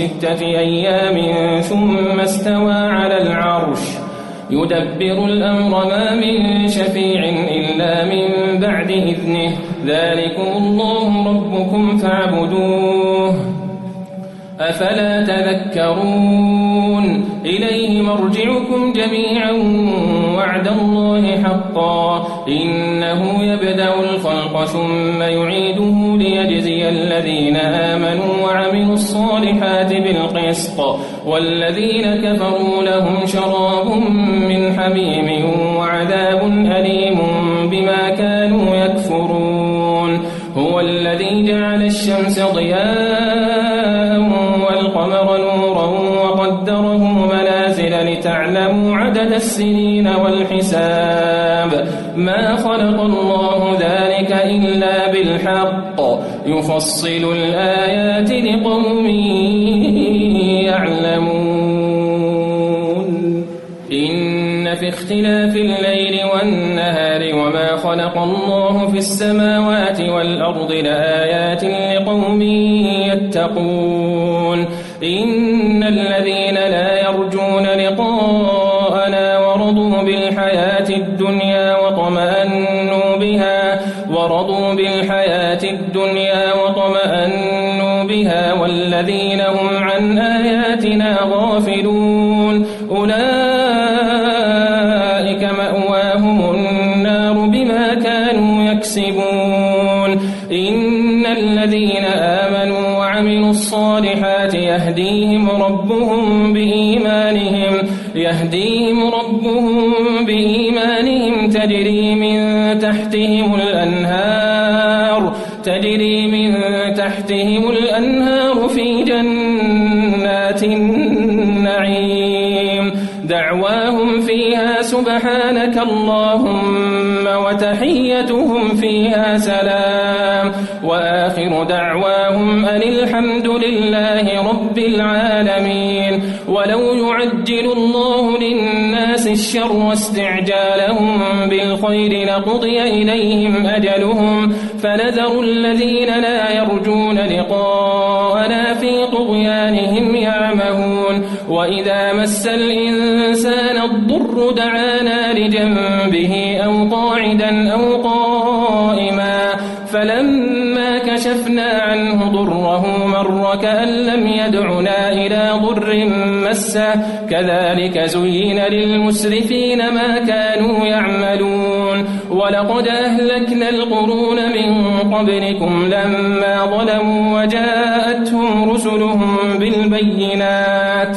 ستة أيام ثم استوى على العرش. يدبر الأمر ما من شفيع إلا من بعد إذنه. ذلكم الله ربكم فاعبدوه. أفلا تذكرون؟ إليه مرجعكم جميعا وعد الله حقا. إنه يبدأ الخلق ثم يعيده ليجزي الذين آمنوا وعملوا الصالحات بالقسط. والذين كفروا لهم شراب من حميم وعذاب أليم بما كانوا يكفرون. هو الذي جعل الشمس ضياء والقمر نورا وقدره منازل لتعلموا عدد السنين والحساب. ما خلق الله ذلك إلا بالحق. يفصل الآيات لقوم يعلمون. في اختلاف الليل والنهار وما خلق الله في السماوات والأرض لآيات لقوم يتقون. إن الذين لا يرجون لقاءنا ورضوا بالحياة الدنيا وطمأنوا بها ورضوا بالحياة الدنيا وطمأنوا بها والذين هم عن آياتنا غافلون. أولئك يهديهم ربهم بإيمانهم يهديهم ربهم بإيمانهم. تجري من تحتهم الأنهار تجري من تحتهم الأنهار في جنات النعيم. دعواهم فيها سبحانك اللهم وتحيتهم فيها سلام. وآخر دعواهم أن الحمد لله رب العالمين. ولو يعجل الله للناس الشر استعجالهم بالخير لقضي إليهم أجلهم. فنذر الذين لا يرجون لقاءنا في طغيانهم يعمهون. وإذا مس الإنسان الضر دعانا لجنبه أو قاعدا أو قائما فلما كشفنا عنه ضره مر كأن لم يدعنا إلى ضر مسه كذلك زين للمسرفين ما كانوا يعملون ولقد أهلكنا القرون من قبلكم لما ظلموا وجاءتهم رسلهم بالبينات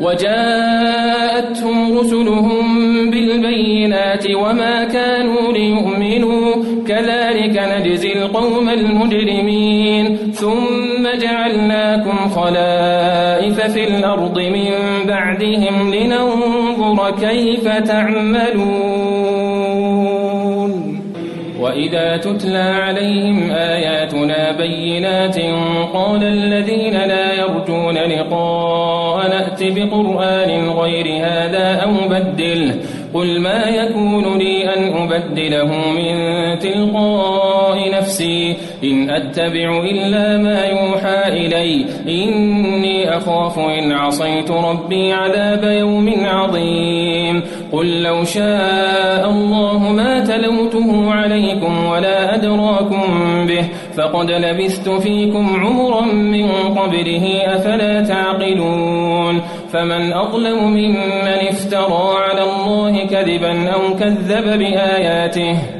وجاءتهم رسلهم بالبينات وما كانوا ليؤمنوا. كذلك نجزي القوم المجرمين. ثم جعلناكم خلائف في الأرض من بعدهم لننظر كيف تعملون. وإذا تتلى عليهم آياتنا بينات قال الذين لا يرجون لقاء نأت بقرآن غير هذا أو بدله قل ما يكون لي أن أبدله من تلقاء نفسي إن أتبع إلا ما يوحى إلي إني أخاف إن عصيت ربي عذاب يوم عظيم قل لو شاء الله ما تلوته عليكم ولا أدراكم به فقد لبثت فيكم عمرا من قبله أفلا تعقلون فمن أظلم ممن افترى على الله كذبا أو كذب بآياته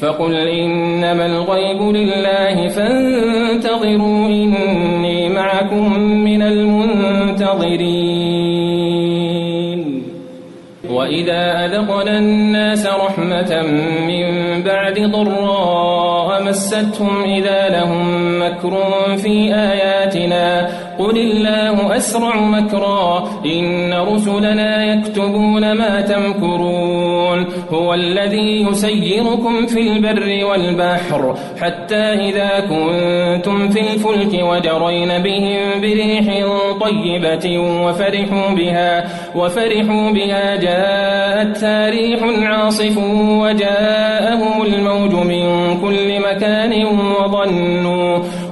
فقل إنما الغيب لله فانتظروا إني معكم من المنتظرين. وإذا أذقنا الناس رحمة من بعد ضراء مستهم إذا لهم مكر في آياتنا قل الله أسرع مكرا إن رسلنا يكتبون ما تمكرون هو الذي يسيركم في البر والبحر حتى إذا كنتم في الفلك وجرين بهم بريح طيبة وفرحوا بها وفرحوا بها جاءتها ريح عاصف وجاءهم الموج من كل مكان وظنوا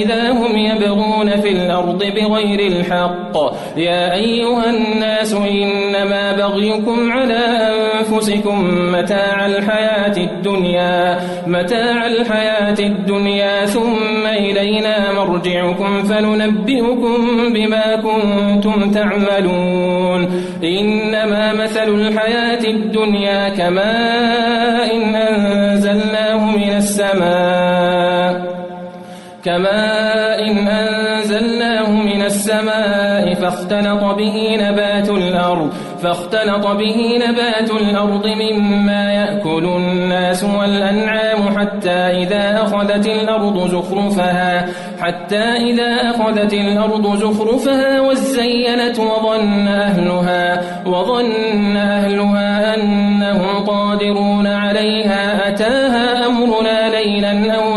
إذا هم يبغون في الأرض بغير الحق. يا أيها الناس إنما بغيكم على أنفسكم متاع الحياة الدنيا متاع الحياة الدنيا ثم إلينا مرجعكم فننبئكم بما كنتم تعملون. إنما مثل الحياة الدنيا كماء إن أنزلناه من السماء. كماء إن أنزلناه من السماء فاختلط به نبات الأرض فاختلط به نبات الأرض مما يأكل الناس والأنعام حتى إذا أخذت الأرض زخرفها حتى إذا أخذت الأرض زخرفها وزينت وظن أهلها وظن أهلها أنهم قادرون عليها أتاها أمرنا ليلا أو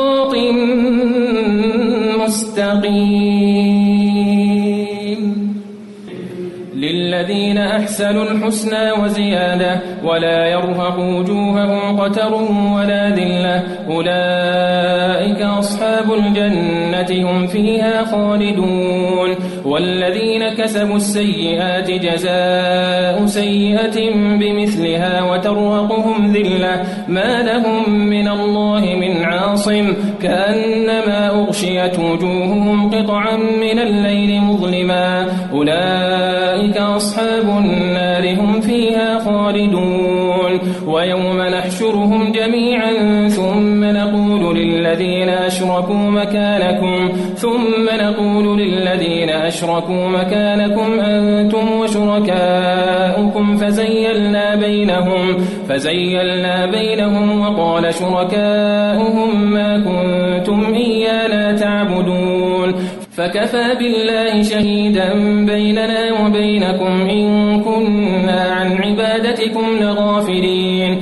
أحسنوا الحسنى وزيادة ولا يرهق وجوههم قتر ولا ذلة. أولئك أصحاب الجنة هم فيها خالدون. والذين كسبوا السيئات جزاء سيئة بمثلها وترهقهم ذلة. ما لهم من الله من عاصم. كأنما أغشيت وجوههم قطعا من الليل مظلما. أولئك أصحاب النار هم فيها خالدون. ويوم نحشرهم جميعا ثم نقول للذين أشركوا مكانكم ثم نقول للذين أشركوا مكانكم أنتم وشركاؤكم فزيلنا بينهم فزيلنا بينهم وقال شركاؤهم ما كنتم إيانا تعبدون. فكفى بالله شهيدا بيننا وبينكم إن كنا عن عبادتكم لغافلين.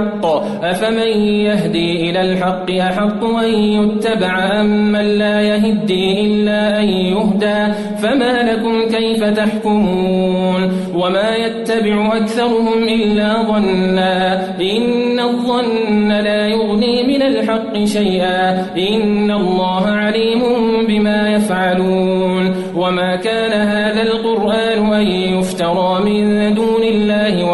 للحق أفمن يهدي إلى الحق أحق أن يتبع أم من لا يهدي إلا أن يهدى. فما لكم كيف تحكمون؟ وما يتبع أكثرهم إلا ظنا. إن الظن لا يغني من الحق شيئا. إن الله عليم بما يفعلون. وما كان هذا القرآن أن يفترى من دون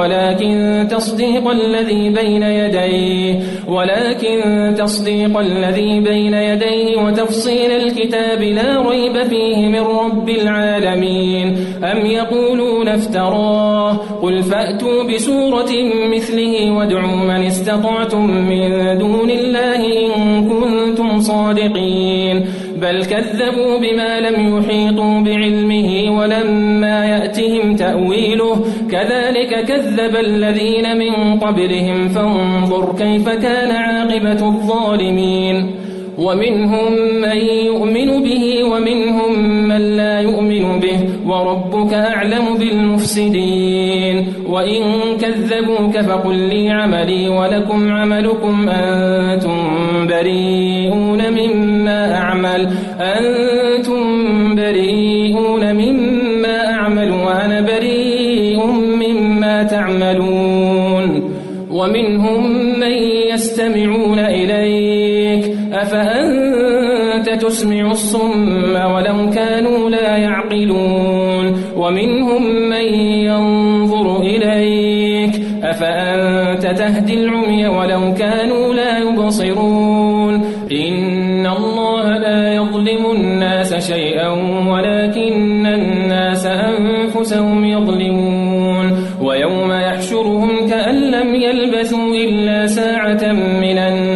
ولكن تصديق الذي بين يديه ولكن تصديق الذي بين يديه وتفصيل الكتاب لا ريب فيه من رب العالمين. أم يقولون افتراه؟ قل فأتوا بسورة مثله وادعوا من استطعتم من دون الله إن كنتم صادقين. بل كذبوا بما لم يحيطوا بعلمه ولما يأتهم تأويله. كذلك كذب الذين من قبلهم فانظر كيف كان عاقبة الظالمين. ومنهم من يؤمن به ومنهم من لا يؤمن به وربك أعلم بالمفسدين. وإن كذبوك فقل لي عملي ولكم عملكم أنتم بريئون مما أعمل أنتم بريئون مما أعمل وأنا بريء مما تعملون. ومنهم من يستمعون أفأنت تسمع الصم ولو كانوا لا يعقلون ومنهم من ينظر إليك أفأنت تهدي العمي ولو كانوا لا يبصرون إن الله لا يظلم الناس شيئا ولكن الناس أنفسهم يظلمون ويوم يحشرهم كأن لم يلبثوا إلا ساعة من بينهم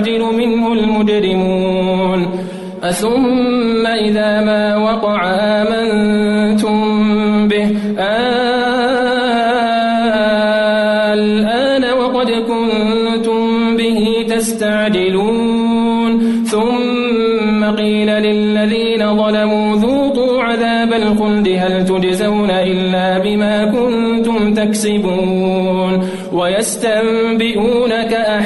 يستعجل منه المجرمون. أثم إذا ما وقع آمنتم به. الآن وقد كنتم به تستعجلون. ثم قيل للذين ظلموا ذوقوا عذاب الخلد. هل تجزون إلا بما كنتم تكسبون. ويستنبئونك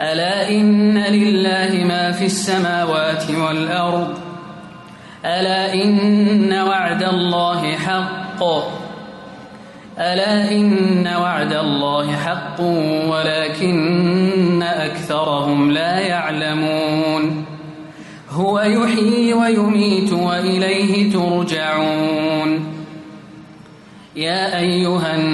ألا إن لله ما في السماوات والأرض؟ ألا إن وعد الله حق؟ ألا إن وعد الله حق ولكن أكثرهم لا يعلمون. هو يحيي ويميت وإليه ترجعون. يا أيها الناس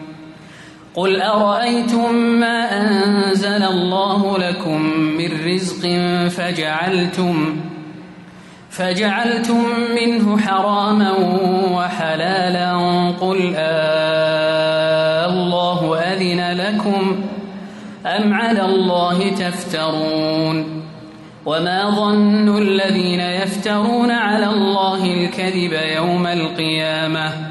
قل أرأيتم ما أنزل الله لكم من رزق فجعلتم فجعلتم منه حراما وحلالا قل آه الله أذن لكم أم على الله تفترون وما ظن الذين يفترون على الله الكذب يوم القيامة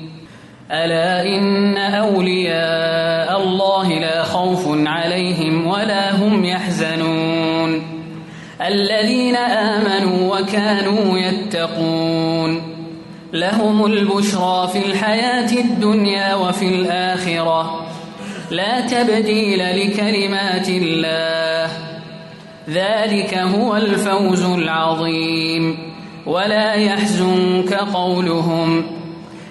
ألا إن أولياء الله لا خوف عليهم ولا هم يحزنون. الذين آمنوا وكانوا يتقون. لهم البشرى في الحياة الدنيا وفي الآخرة. لا تبديل لكلمات الله. ذلك هو الفوز العظيم. ولا يحزنك قولهم.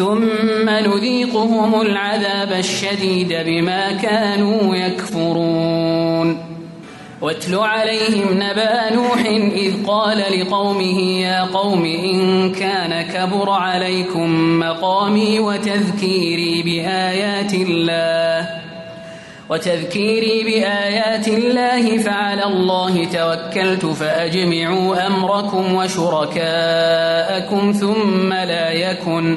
ثم نذيقهم العذاب الشديد بما كانوا يكفرون. واتل عليهم نبأ نوح إذ قال لقومه يا قوم إن كان كبر عليكم مقامي وتذكيري بآيات الله وتذكيري بآيات الله فعلى الله توكلت فأجمعوا أمركم وشركاءكم ثم لا يكن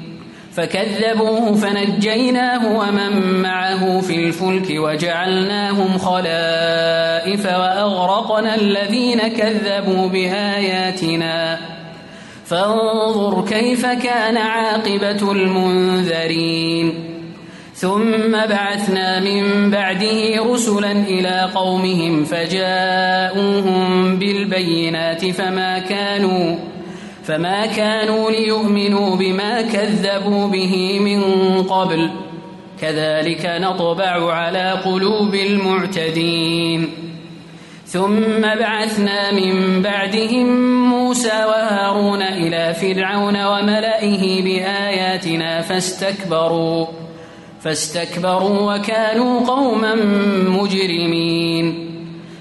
فكذبوه فنجيناه ومن معه في الفلك وجعلناهم خلائف وأغرقنا الذين كذبوا بآياتنا. فانظر كيف كان عاقبة المنذرين. ثم بعثنا من بعده رسلا إلى قومهم فجاءوهم بالبينات فما كانوا فما كانوا ليؤمنوا بما كذبوا به من قبل كذلك نطبع على قلوب المعتدين ثم بعثنا من بعدهم موسى وهارون إلى فرعون وملئه بآياتنا فاستكبروا فاستكبروا وكانوا قوما مجرمين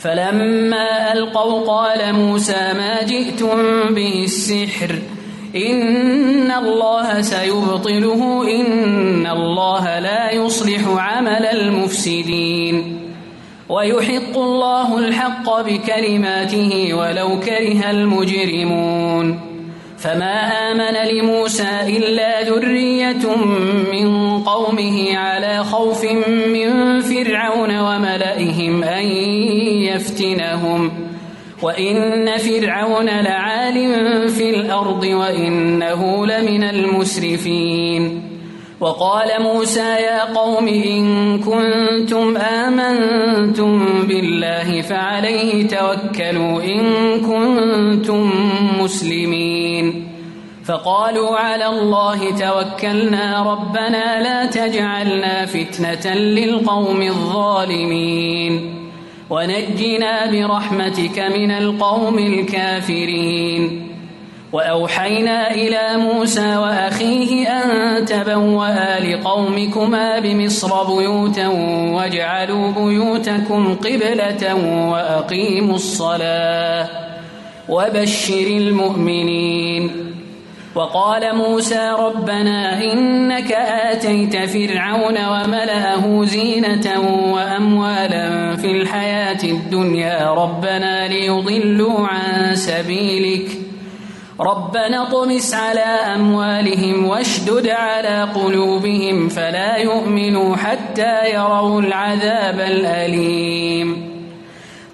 فلما ألقوا قال موسى ما جئتم به السحر إن الله سيبطله إن الله لا يصلح عمل المفسدين. ويحق الله الحق بكلماته ولو كره المجرمون. فما آمن لموسى إلا ذرية من قومه على خوف من فرعون وملئهم أن يفتنهم وإن فرعون لعال في الأرض وإنه لمن المسرفين. وقال موسى يا قوم إن كنتم آمنتم بالله فعليه توكلوا إن كنتم مسلمين. فقالوا على الله توكلنا ربنا لا تجعلنا فتنة للقوم الظالمين. ونجنا برحمتك من القوم الكافرين. وأوحينا إلى موسى وأخيه أن تبوأ لقومكما بمصر بيوتا واجعلوا بيوتكم قبلة وأقيموا الصلاة وبشر المؤمنين. وقال موسى ربنا إنك آتيت فرعون وملأه زينة وأموالا في الحياة الدنيا ربنا ليضلوا عن سبيلك ربنا اطمس على أموالهم واشدد على قلوبهم فلا يؤمنوا حتى يروا العذاب الأليم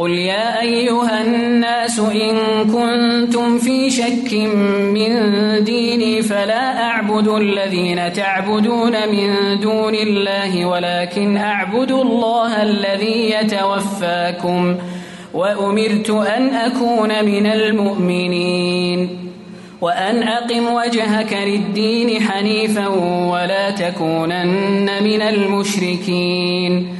قل يا أيها الناس إن كنتم في شك من ديني فلا أعبد الذين تعبدون من دون الله ولكن أعبد الله الذي يتوفاكم وأمرت أن أكون من المؤمنين وأن أقم وجهك للدين حنيفا ولا تكونن من المشركين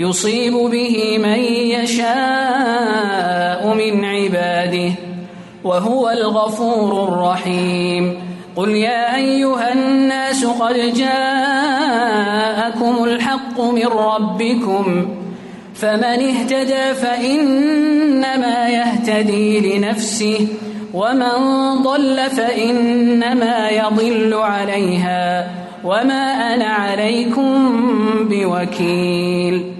يصيب به من يشاء من عباده وهو الغفور الرحيم. قل يا أيها الناس قد جاءكم الحق من ربكم فمن اهتدى فإنما يهتدي لنفسه ومن ضل فإنما يضل عليها وما أنا عليكم بوكيل.